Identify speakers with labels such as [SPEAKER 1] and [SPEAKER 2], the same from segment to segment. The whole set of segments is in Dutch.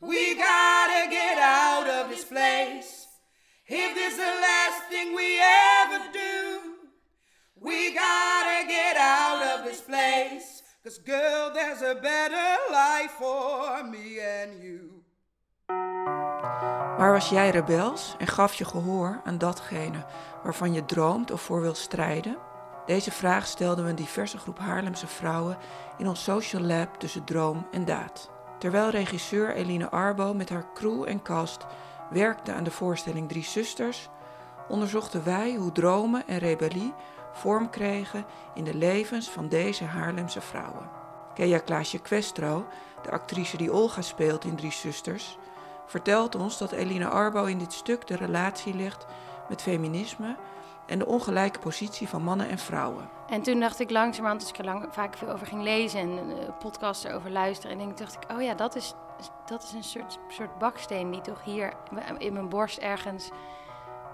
[SPEAKER 1] We gotta get out of this place. If this is the last thing we ever do, we gotta get out of this place. Cause girl, there's a better life for me and you.
[SPEAKER 2] Waar was jij rebels en gaf je gehoor aan datgene waarvan je droomt of voor wilt strijden? Deze vraag stelden we een diverse groep Haarlemse vrouwen in ons social lab tussen droom en daad. Terwijl regisseur Eline Arbo met haar crew en cast werkte aan de voorstelling Drie Zusters, onderzochten wij hoe dromen en rebellie vorm kregen in de levens van deze Haarlemse vrouwen. Kea Klaasje Questro, de actrice die Olga speelt in Drie Zusters, vertelt ons dat Eline Arbo in dit stuk de relatie legt met feminisme en de ongelijke positie van mannen en vrouwen.
[SPEAKER 3] En toen dacht ik langzamerhand, als ik er lang, vaak veel over ging lezen en uh, podcasts erover luisteren, en dacht ik, oh ja, dat is, dat is een soort, soort baksteen die toch hier in mijn borst ergens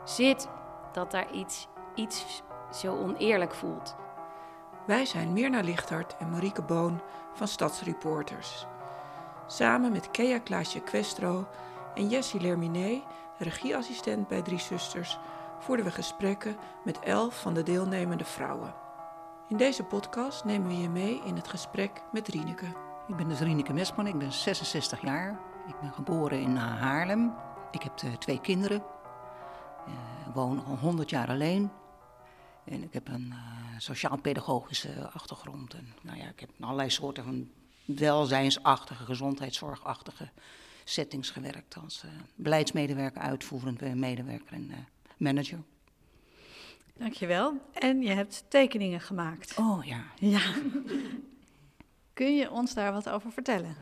[SPEAKER 3] zit, dat daar iets, iets zo oneerlijk voelt.
[SPEAKER 2] Wij zijn Mirna Lichthart en Marieke Boon van Stadsreporters. Samen met Kea Klaasje Questro en Jessie Lerminé, regieassistent bij Drie Zusters, voerden we gesprekken met elf van de deelnemende vrouwen. In deze podcast nemen we je mee in het gesprek met Rieneke.
[SPEAKER 4] Ik ben dus Rieneke Mesman, ik ben 66 jaar. Ik ben geboren in Haarlem. Ik heb uh, twee kinderen. Ik uh, woon al 100 jaar alleen. En ik heb een sociaal-pedagogische achtergrond. En, nou ja, ik heb allerlei soorten van welzijnsachtige, gezondheidszorgachtige settings gewerkt. Als beleidsmedewerker, uitvoerend medewerker en manager.
[SPEAKER 5] Dankjewel. En je hebt tekeningen gemaakt.
[SPEAKER 4] Oh ja.
[SPEAKER 5] Ja. Kun je ons daar wat over vertellen?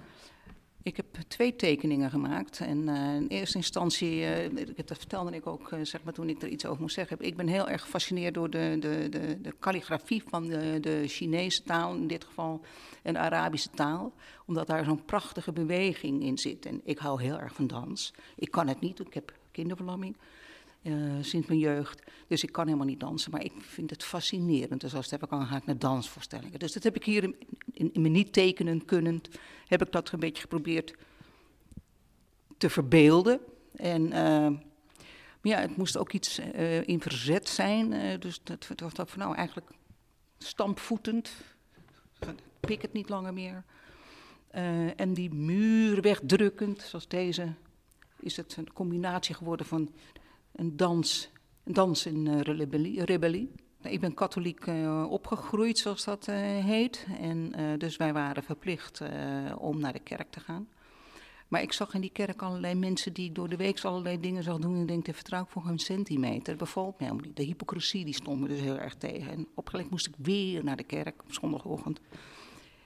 [SPEAKER 4] Ik heb twee tekeningen gemaakt. En uh, in eerste instantie, uh, dat vertelde ik ook uh, zeg maar, toen ik er iets over moest zeggen. Ik ben heel erg gefascineerd door de, de, de, de calligrafie van de, de Chinese taal, in dit geval, en de Arabische taal. Omdat daar zo'n prachtige beweging in zit. En ik hou heel erg van dans. Ik kan het niet, ik heb kinderverlamming. Uh, sinds mijn jeugd. Dus ik kan helemaal niet dansen, maar ik vind het fascinerend. Dus als het heb ik al ga ik naar dansvoorstellingen. Dus dat heb ik hier in, in, me niet tekenen kunnen, heb ik dat een beetje geprobeerd te verbeelden. En uh, ja, het moest ook iets uh, in verzet zijn. dus dat, dat, dat nou eigenlijk stampvoetend. Pik het niet langer meer. en die muur wegdrukkend, zoals deze, is het een combinatie geworden van een dans, een dans in uh, rebellie, rebellie. Ik ben katholiek uh, opgegroeid, zoals dat uh, heet. En dus wij waren verplicht om naar de kerk te gaan. Maar ik zag in die kerk allerlei mensen die door de week allerlei dingen zag doen. En ik denk, vertrouw ik voor een centimeter. Dat bevalt me helemaal niet. De hypocrisie die stond me dus heel erg tegen. En opgelegd moest ik weer naar de kerk op zondagochtend.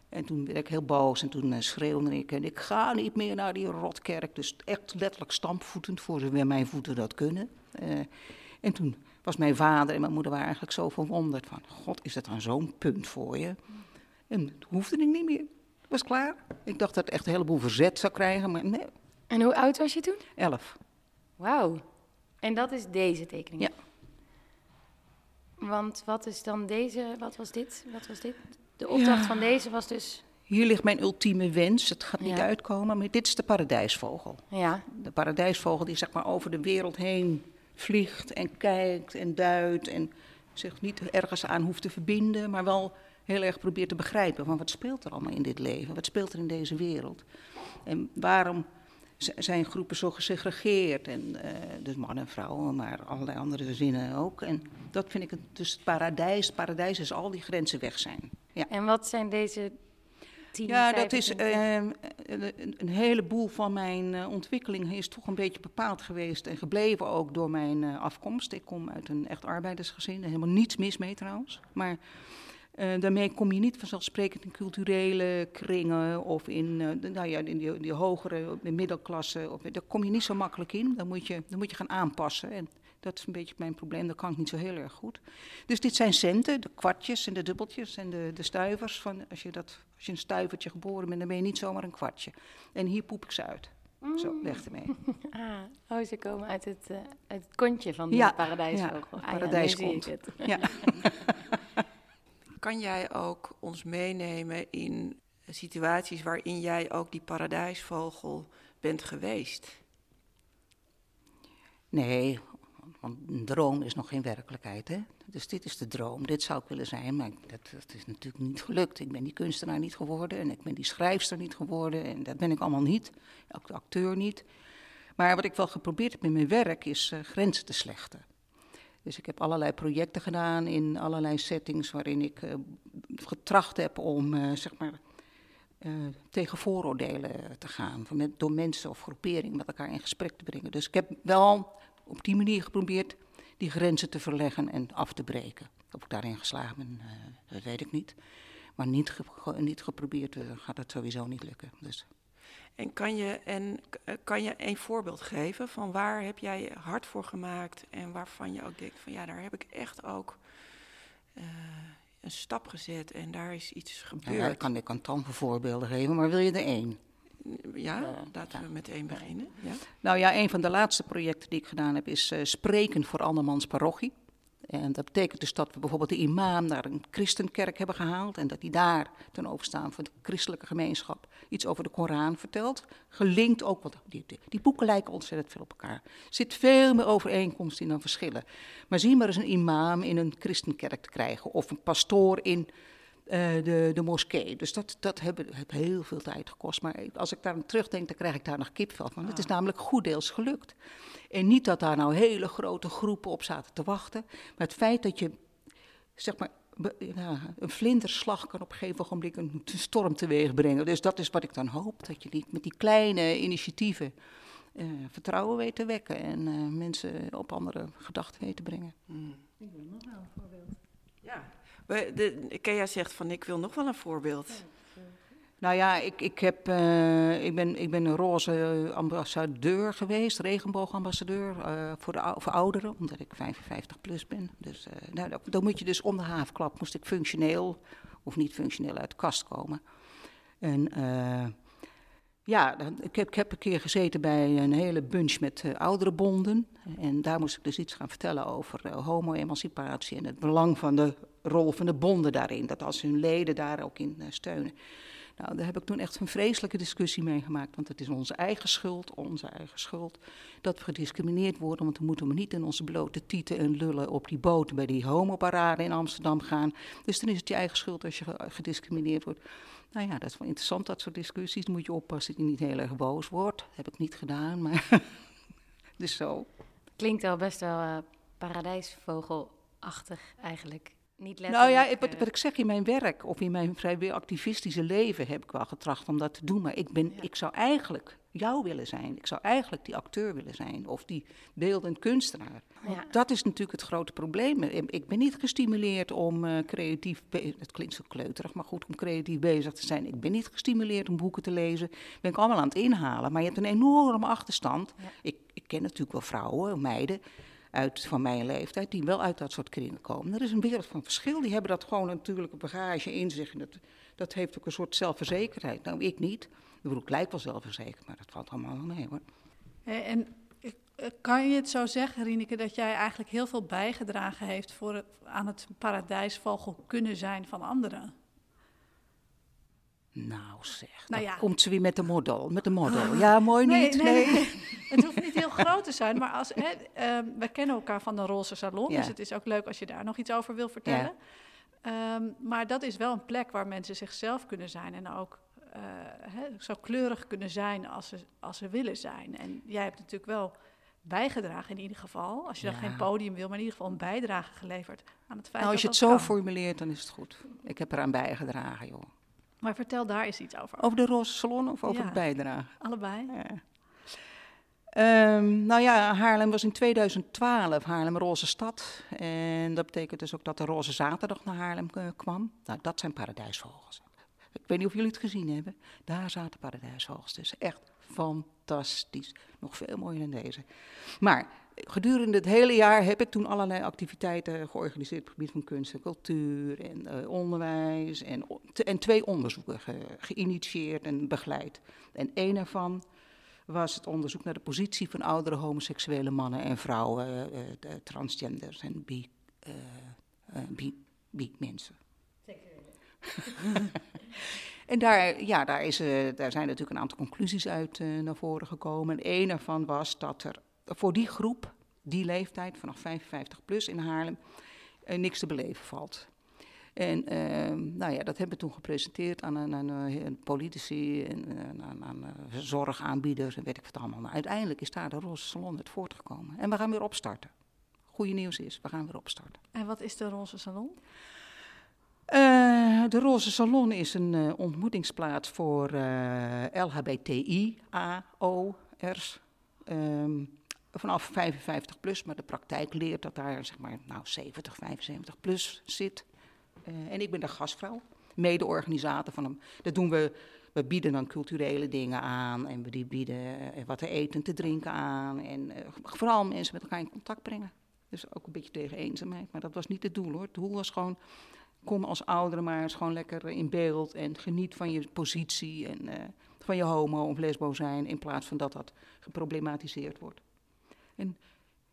[SPEAKER 4] En toen werd ik heel boos en toen schreeuwde ik. En ik ga niet meer naar die rotkerk. Dus echt letterlijk stampvoetend voor zover mijn voeten dat kunnen. Uh, en toen was mijn vader en mijn moeder waren eigenlijk zo verwonderd van... God, is dat dan zo'n punt voor je? En toen hoefde ik niet meer. Het was klaar. Ik dacht dat het echt een heleboel verzet zou krijgen, maar nee.
[SPEAKER 3] En hoe oud was je toen?
[SPEAKER 4] Elf.
[SPEAKER 3] Wauw. En dat is deze tekening?
[SPEAKER 4] Ja.
[SPEAKER 3] Want wat is dan deze, wat was dit? Wat was dit? De opdracht ja. van deze was dus...
[SPEAKER 4] Hier ligt mijn ultieme wens. Het gaat niet ja. uitkomen, maar dit is de paradijsvogel.
[SPEAKER 3] Ja.
[SPEAKER 4] De paradijsvogel die zeg maar over de wereld heen vliegt en kijkt en duidt en zich niet ergens aan hoeft te verbinden, maar wel heel erg probeert te begrijpen van wat speelt er allemaal in dit leven, wat speelt er in deze wereld. En waarom zijn groepen zo gesegregeerd, en, uh, dus mannen en vrouwen, maar allerlei andere zinnen ook. En dat vind ik het, dus het paradijs. Het paradijs is al die grenzen weg zijn. Ja.
[SPEAKER 3] En wat zijn deze
[SPEAKER 4] ja, dat is uh, een, een heleboel van mijn uh, ontwikkeling is toch een beetje bepaald geweest en gebleven ook door mijn uh, afkomst. Ik kom uit een echt arbeidersgezin, helemaal niets mis mee trouwens. Maar daarmee kom je niet vanzelfsprekend in culturele kringen of in, nou ja, in die, die hogere middelklasse. Of, daar kom je niet zo makkelijk in. Dan moet je, dan moet je gaan aanpassen. En dat is een beetje mijn probleem, dat kan ik niet zo heel erg goed. Dus dit zijn centen, de kwartjes en de dubbeltjes en de, de stuivers. Van als, je dat, als je een stuivertje geboren bent, dan ben je niet zomaar een kwartje. En hier poep ik ze uit. Mm. Zo, leg ermee.
[SPEAKER 3] Ah, oh, ze komen uit het, uh, uit het kontje van
[SPEAKER 4] ja,
[SPEAKER 3] de paradijsvogel.
[SPEAKER 4] Ja, ah, paradijskont.
[SPEAKER 3] Ja,
[SPEAKER 4] ja.
[SPEAKER 2] kan jij ook ons meenemen in situaties waarin jij ook die paradijsvogel bent geweest.
[SPEAKER 4] Nee, want een droom is nog geen werkelijkheid. Hè? Dus dit is de droom, dit zou ik willen zijn, maar dat, is natuurlijk niet gelukt. Ik ben die kunstenaar niet geworden en ik ben die schrijfster niet geworden en dat ben ik allemaal niet, ook de acteur niet. Maar wat ik wel geprobeerd heb in mijn werk is uh, grenzen te slechten. Dus ik heb allerlei projecten gedaan in allerlei settings waarin ik uh, getracht heb om, uh, zeg maar, tegen vooroordelen te gaan. Met, door mensen of groeperingen met elkaar in gesprek te brengen. Dus ik heb wel op die manier geprobeerd die grenzen te verleggen en af te breken. Of ik daarin geslaagd ben, uh, dat weet ik niet. Maar niet, ge niet geprobeerd uh, gaat het sowieso niet lukken. Dus.
[SPEAKER 2] En kan je, en eh, kan je een voorbeeld geven van waar heb jij hard voor gemaakt en waarvan je ook denkt van ja, daar heb ik echt ook uh, een stap gezet en daar is iets gebeurd. Ja,
[SPEAKER 4] ik kan, ik kan tal voorbeelden geven, maar wil je er één?
[SPEAKER 2] Ja, laten we met één beginnen. Ja.
[SPEAKER 4] Nou ja, een van de laatste projecten die ik gedaan heb is uh, Spreken voor Andermans Parochie. En dat betekent dus dat we bijvoorbeeld de imam naar een christenkerk hebben gehaald. En dat hij daar ten overstaan van de christelijke gemeenschap iets over de Koran vertelt. Gelinkt ook, want die, die, boeken lijken ontzettend veel op elkaar. Er zit veel meer overeenkomst in dan verschillen. Maar zie maar eens een imam in een christenkerk te krijgen. Of een pastoor in de, de moskee. Dus dat, dat heeft heb heel veel tijd gekost. Maar als ik daar aan terugdenk, dan krijg ik daar nog kipvel van. Het is namelijk goed deels gelukt. En niet dat daar nou hele grote groepen op zaten te wachten. Maar het feit dat je, zeg maar, ja, een vlinderslag kan op een gegeven ogenblik een storm teweeg brengen. Dus dat is wat ik dan hoop. Dat je niet met die kleine initiatieven uh, vertrouwen weet te wekken. En uh, mensen op andere gedachten weet te brengen. Mm. Ik wil nog wel een
[SPEAKER 2] voorbeeld. Ja, de, Kea zegt van ik wil nog wel een voorbeeld.
[SPEAKER 4] Nou ja, ik, ik, heb, uh, ik, ben, ik ben een roze ambassadeur geweest, regenboogambassadeur uh, voor, de, voor ouderen, omdat ik 55 plus ben. Dus uh, nou, dan moet je dus om de havenklap, moest ik functioneel of niet functioneel uit de kast komen. En ja, ik heb, ik heb een keer gezeten bij een hele bunch met uh, ouderenbonden. En daar moest ik dus iets gaan vertellen over uh, homo-emancipatie en het belang van de rol van de bonden daarin. Dat als hun leden daar ook in uh, steunen. Nou, daar heb ik toen echt een vreselijke discussie mee gemaakt. Want het is onze eigen schuld, onze eigen schuld, dat we gediscrimineerd worden. Want we moeten maar niet in onze blote tieten en lullen op die boot bij die homoparade in Amsterdam gaan. Dus dan is het je eigen schuld als je gediscrimineerd wordt. Nou ja, dat is wel interessant, dat soort discussies. Dan moet je oppassen dat je niet heel erg boos wordt. Dat heb ik niet gedaan, maar dus zo.
[SPEAKER 3] Klinkt al best wel uh, paradijsvogelachtig eigenlijk. Niet
[SPEAKER 4] nou ja, wat, wat, ik zeg in mijn werk of in mijn vrij activistische leven heb ik wel getracht om dat te doen. Maar ik, ben, ik zou eigenlijk jou willen zijn. Ik zou eigenlijk die acteur willen zijn of die beeldend kunstenaar. Ja. Dat is natuurlijk het grote probleem. Ik ben niet gestimuleerd om uh, creatief, het klinkt zo kleuterig, maar goed, om creatief bezig te zijn. Ik ben niet gestimuleerd om boeken te lezen. Ben ik allemaal aan het inhalen. Maar je hebt een enorme achterstand. Ik, ik ken natuurlijk wel vrouwen, meiden uit, van mijn leeftijd, die wel uit dat soort kringen komen. Er is een wereld van verschil. Die hebben dat gewoon natuurlijk een bagage in zich. En dat, dat heeft ook een soort zelfverzekerdheid. Nou, ik niet. Ik bedoel, ik lijk wel zelfverzekerd, maar dat valt allemaal wel mee hoor.
[SPEAKER 5] En eh, kan je het zo zeggen, Rieneke, dat jij eigenlijk heel veel bijgedragen heeft voor het, aan het paradijsvogel kunnen zijn van anderen?
[SPEAKER 4] Nou zeg, nou ja. komt ze weer met de model. Met de model. Ja, mooi niet. Nee, nee.
[SPEAKER 5] het hoeft niet te zijn, maar als, hè, uh, we kennen elkaar van de Roze Salon, dus het is ook leuk als je daar nog iets over wil vertellen. Ja. Um, maar dat is wel een plek waar mensen zichzelf kunnen zijn en ook uh, hè, zo kleurig kunnen zijn als ze, als ze willen zijn. En jij hebt natuurlijk wel bijgedragen in ieder geval. Als je dan geen podium wil, maar in ieder geval een bijdrage geleverd aan het feit
[SPEAKER 4] nou, als je het zo formuleert, dan is het goed. Ik heb eraan bijgedragen, joh.
[SPEAKER 5] Maar vertel daar eens iets over.
[SPEAKER 4] Over de Roze Salon of over het bijdrage?
[SPEAKER 5] Allebei. Ja.
[SPEAKER 4] Um, nou ja, Haarlem was in 2012 Haarlem Roze Stad. En dat betekent dus ook dat de Roze Zaterdag naar Haarlem uh, kwam. Nou, dat zijn paradijsvogels. Ik weet niet of jullie het gezien hebben. Daar zaten paradijsvogels dus Echt fantastisch. Nog veel mooier dan deze. Maar gedurende het hele jaar heb ik toen allerlei activiteiten georganiseerd op het gebied van kunst en cultuur en uh, onderwijs. En, en twee onderzoeken ge, geïnitieerd en begeleid. En één ervan was het onderzoek naar de positie van oudere homoseksuele mannen en vrouwen, uh, uh, transgenders en bi, bi, bi mensen. Zeker. En daar, ja, daar, is, uh, daar zijn natuurlijk een aantal conclusies uit uh, naar voren gekomen. En een ervan was dat er voor die groep, die leeftijd, vanaf 55 plus in Haarlem, uh, niks te beleven valt. En ehm, nou ja, dat hebben we toen gepresenteerd aan, aan, aan politici en aan, aan zorgaanbieders en weet ik wat allemaal. Nou, uiteindelijk is daar de Roze Salon uit voortgekomen. En we gaan weer opstarten. Goede nieuws is, we gaan weer opstarten.
[SPEAKER 5] En wat is de Roze Salon?
[SPEAKER 4] Uh, de Roze Salon is een uh, ontmoetingsplaats voor uh, LHBTI-AO'ers. Um, vanaf 55 plus, maar de praktijk leert dat daar zeg maar nou 70, 75 plus zit. En ik ben de gastvrouw, mede-organisator van hem. Dat doen we, we bieden dan culturele dingen aan en we bieden wat te eten en te drinken aan. En vooral mensen met elkaar in contact brengen. Dus ook een beetje tegen eenzaamheid, maar dat was niet het doel hoor. Het doel was gewoon kom als oudere maar eens gewoon lekker in beeld en geniet van je positie en van je homo of lesbo zijn, in plaats van dat dat geproblematiseerd wordt. En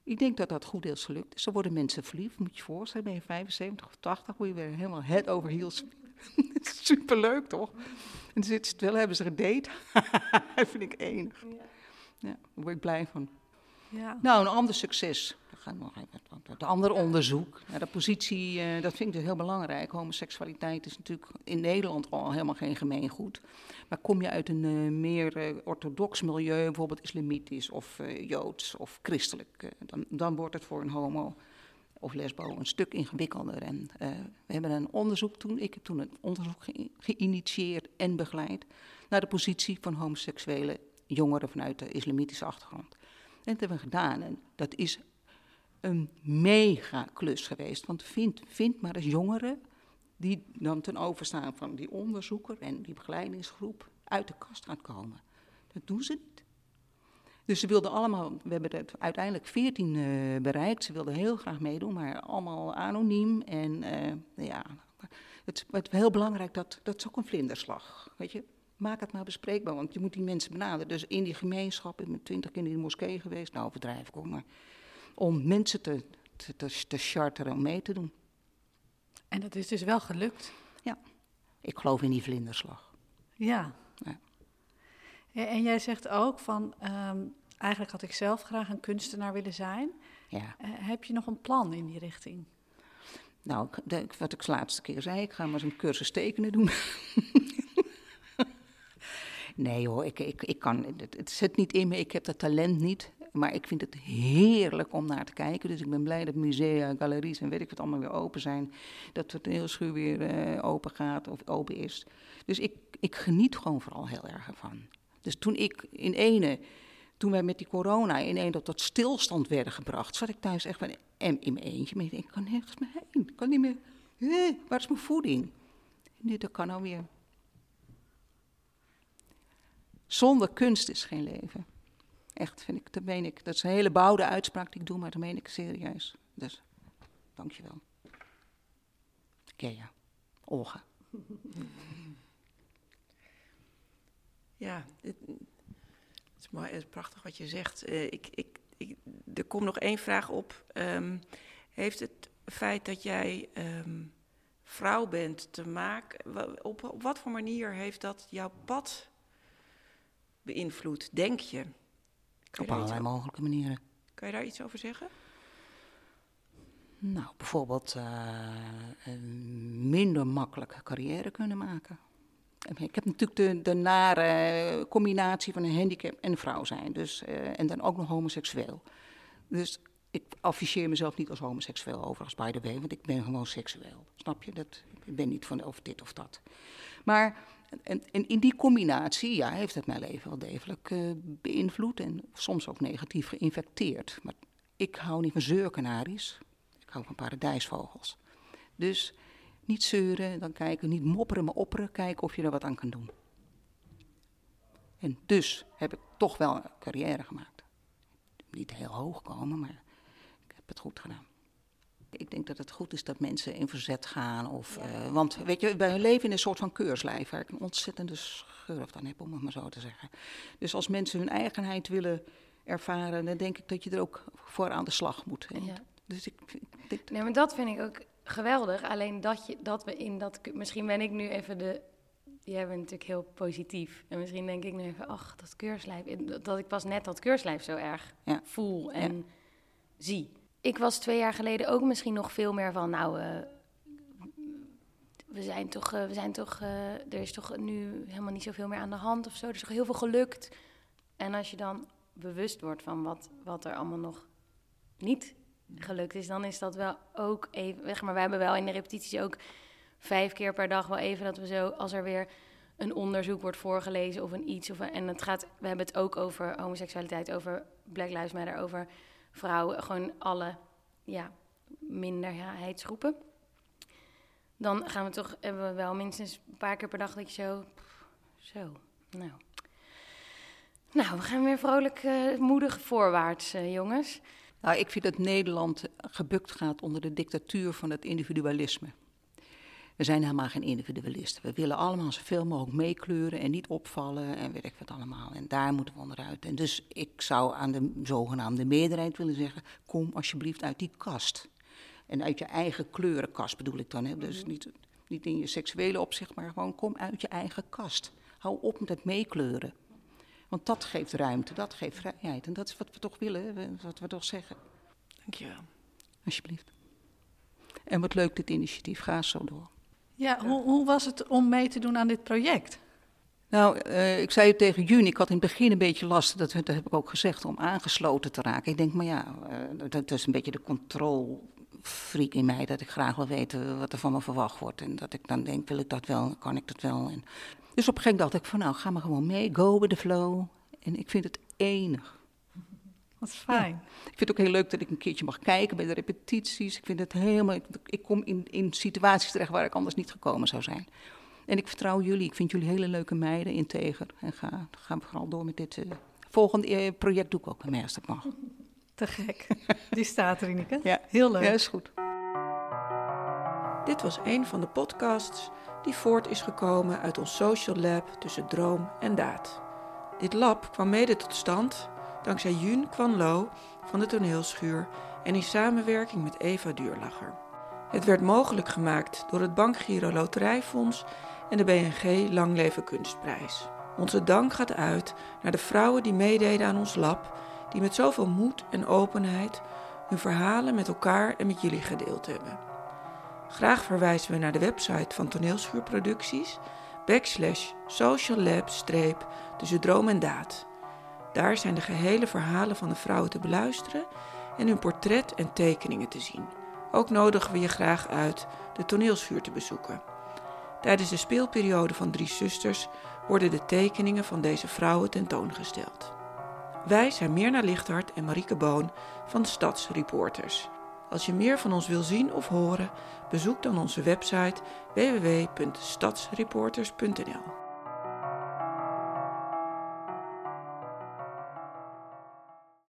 [SPEAKER 4] ik denk dat dat goed deels gelukt is. Er worden mensen verliefd, moet je je voorstellen, ben je 75 of 80, word je weer helemaal head over heels. Superleuk toch? En zit het wel, hebben ze gedate. dat vind ik enig. Ja. ja, daar word ik blij van. Ja. Nou, een ander succes gaan nog even het andere onderzoek. Ja, de positie, uh, dat vind ik dus heel belangrijk. Homoseksualiteit is natuurlijk in Nederland al helemaal geen gemeengoed. Maar kom je uit een uh, meer uh, orthodox milieu, bijvoorbeeld islamitisch of joods of christelijk, dan, dan wordt het voor een homo of lesbo een stuk ingewikkelder. En we hebben een onderzoek toen, ik heb toen een onderzoek ge geïnitieerd en begeleid naar de positie van homoseksuele jongeren vanuit de islamitische achtergrond. En dat hebben we gedaan. En dat is een mega klus geweest. Want vind, vind maar eens jongeren die dan ten overstaan van die onderzoeker en die begeleidingsgroep uit de kast gaan komen. Dat doen ze niet. Dus ze wilden allemaal, we hebben het uiteindelijk 14 uh, bereikt. Ze wilden heel graag meedoen, maar allemaal anoniem. En uh, ja, het, het is heel belangrijk dat, dat is ook een vlinderslag. Weet je, maak het maar bespreekbaar, want je moet die mensen benaderen. Dus in die gemeenschap, ik ben twintig keer in de moskee geweest, nou overdrijf ik ook, maar om mensen te, te, te, charteren om mee te doen.
[SPEAKER 5] En dat is dus wel gelukt?
[SPEAKER 4] Ja, ik geloof in die vlinderslag.
[SPEAKER 5] Ja. ja. En jij zegt ook van, um, eigenlijk had ik zelf graag een kunstenaar willen zijn. Ja. Uh, heb je nog een plan in die richting?
[SPEAKER 4] Nou, wat ik de laatste keer zei, ik ga maar eens een cursus tekenen doen. nee hoor, ik, ik, ik kan, het, zit niet in me, ik heb dat talent niet. Maar ik vind het heerlijk om naar te kijken. Dus ik ben blij dat musea, galeries en weet ik wat allemaal weer open zijn. Dat het heel schuur weer uh, open gaat of open is. Dus ik, ik geniet gewoon vooral heel erg ervan. Dus toen ik in ene, toen wij met die corona in een tot stilstand werden gebracht, zat ik thuis echt van, in mijn eentje. Ik kan nergens meer heen. Ik kan niet meer. Eh, waar is mijn voeding? Nu, dat kan alweer. Zonder kunst is geen leven. Echt, vind ik, dat meen ik. Dat is een hele bouwde uitspraak die ik doe, maar dat meen ik serieus. Dus, dankjewel. Kea, Olga.
[SPEAKER 2] Ja, het, is mooi, het is prachtig wat je zegt. Uh, ik, ik, ik, er komt nog één vraag op. Um, heeft het feit dat jij um, vrouw bent te maken... Op wat voor manier heeft dat jouw pad beïnvloed, denk je?
[SPEAKER 4] Op allerlei mogelijke manieren.
[SPEAKER 2] Kan je daar iets over zeggen?
[SPEAKER 4] Nou, bijvoorbeeld uh, minder makkelijk carrière kunnen maken. Ik heb natuurlijk de, de nare combinatie van een handicap en vrouw zijn. Dus, uh, en dan ook nog homoseksueel. Dus ik afficheer mezelf niet als homoseksueel overigens, by the way, want ik ben gewoon seksueel. Snap je? Dat, ik ben niet van of dit of dat. Maar en, in die combinatie ja, heeft het mijn leven wel degelijk uh, beïnvloed en soms ook negatief geïnfecteerd. Maar ik hou niet van zeurkanaries, ik hou van paradijsvogels. Dus niet zeuren, dan kijken, niet mopperen, maar opperen, kijken of je er wat aan kan doen. En dus heb ik toch wel een carrière gemaakt. Niet heel hoog komen, maar ik heb het goed gedaan. Ik denk dat het goed is dat mensen in verzet gaan. Of, uh, want weet je, wij leven in een soort van keurslijf waar ik een ontzettende schurf dan heb, om het maar zo te zeggen. Dus als mensen hun eigenheid willen ervaren, dan denk ik dat je er ook voor aan de slag moet. En ja. Dus ik,
[SPEAKER 3] ik, nee, maar dat vind ik ook geweldig. Alleen dat, je, dat we in dat. Misschien ben ik nu even de jij bent natuurlijk heel positief. En misschien denk ik nu even, ach, dat keurslijf. Dat ik pas net dat keurslijf zo erg
[SPEAKER 4] Ja.
[SPEAKER 3] voel en zie. Ik was twee jaar geleden ook misschien nog veel meer van, nou, eh, we zijn toch, eh, we zijn toch, eh, er is toch nu helemaal niet zoveel meer aan de hand of zo. Er is toch heel veel gelukt. En als je dan bewust wordt van wat, wat er allemaal nog niet gelukt is, dan is dat wel ook even. Maar, we hebben wel in de repetities ook vijf keer per dag wel even dat we zo, als er weer een onderzoek wordt voorgelezen of een iets. Of een- en het gaat, we hebben het ook over homoseksualiteit, over Black Lives Matter, over vrouwen, gewoon alle ja, minderheidsgroepen. Dan gaan we toch, hebben we wel minstens een paar keer per dag dat je zo, zo, nou. Nou, we gaan weer vrolijk, eh, moedig voorwaarts, eh, jongens.
[SPEAKER 4] Nou, ik vind dat Nederland gebukt gaat onder de dictatuur van het individualisme. We zijn helemaal geen individualisten. We willen allemaal zoveel mogelijk meekleuren en niet opvallen en weet ik wat allemaal. En daar moeten we onderuit. En dus ik zou aan de zogenaamde meerderheid willen zeggen: kom alsjeblieft uit die kast. En uit je eigen kleurenkast bedoel ik dan. Hè? Dus niet, niet in je seksuele opzicht, maar gewoon kom uit je eigen kast. Hou op met het meekleuren. Want dat geeft ruimte, dat geeft vrijheid. En dat is wat we toch willen, wat we toch zeggen.
[SPEAKER 2] Dankjewel.
[SPEAKER 4] Alsjeblieft. En wat leuk dit initiatief, ga zo door.
[SPEAKER 5] Ja, hoe, hoe was het om mee te doen aan dit project?
[SPEAKER 4] Nou, eh, ik zei het tegen Juni, ik had in het begin een beetje last, dat, dat heb ik ook gezegd, om aangesloten te raken. Ik denk, maar ja, dat, dat is een beetje de controlfreak in mij, dat ik graag wil weten wat er van me verwacht wordt. En dat ik dan denk, wil ik dat wel, kan ik dat wel? En dus op een gegeven moment dacht ik van, nou, ga maar gewoon mee, go with the flow. En ik vind het enig.
[SPEAKER 5] Wat fijn.
[SPEAKER 4] Ik vind het ook heel leuk dat ik een keertje mag kijken bij de repetities. Ik vind het helemaal. Ik, kom in, in situaties terecht waar ik anders niet gekomen zou zijn. En ik vertrouw jullie. Ik vind jullie hele leuke meiden, integer. En ga, gaan we vooral door met dit. eh, volgende eh, project doe ik ook mee als dat mag.
[SPEAKER 5] Te gek. Die staat er, Ineke.
[SPEAKER 4] Ja.
[SPEAKER 5] Heel leuk.
[SPEAKER 4] Ja, is goed.
[SPEAKER 2] Dit was een van de podcasts die voort is gekomen uit ons social lab tussen droom en daad. Dit lab kwam mede tot stand dankzij Jun Kwan Lo van de toneelschuur en in samenwerking met Eva Duurlacher. Het werd mogelijk gemaakt door het Bankgiro Loterijfonds en de BNG Langleven Kunstprijs. Onze dank gaat uit naar de vrouwen die meededen aan ons lab, die met zoveel moed en openheid hun verhalen met elkaar en met jullie gedeeld hebben. Graag verwijzen we naar de website van Toneelschuurproducties, backslash social lab streep tussen droom en daad. Daar zijn de gehele verhalen van de vrouwen te beluisteren en hun portret en tekeningen te zien. Ook nodigen we je graag uit de toneelschuur te bezoeken. Tijdens de speelperiode van Drie Zusters worden de tekeningen van deze vrouwen tentoongesteld. Wij zijn Mirna Lichthart en Marieke Boon van Stadsreporters. Als je meer van ons wil zien of horen, bezoek dan onze website www.stadsreporters.nl.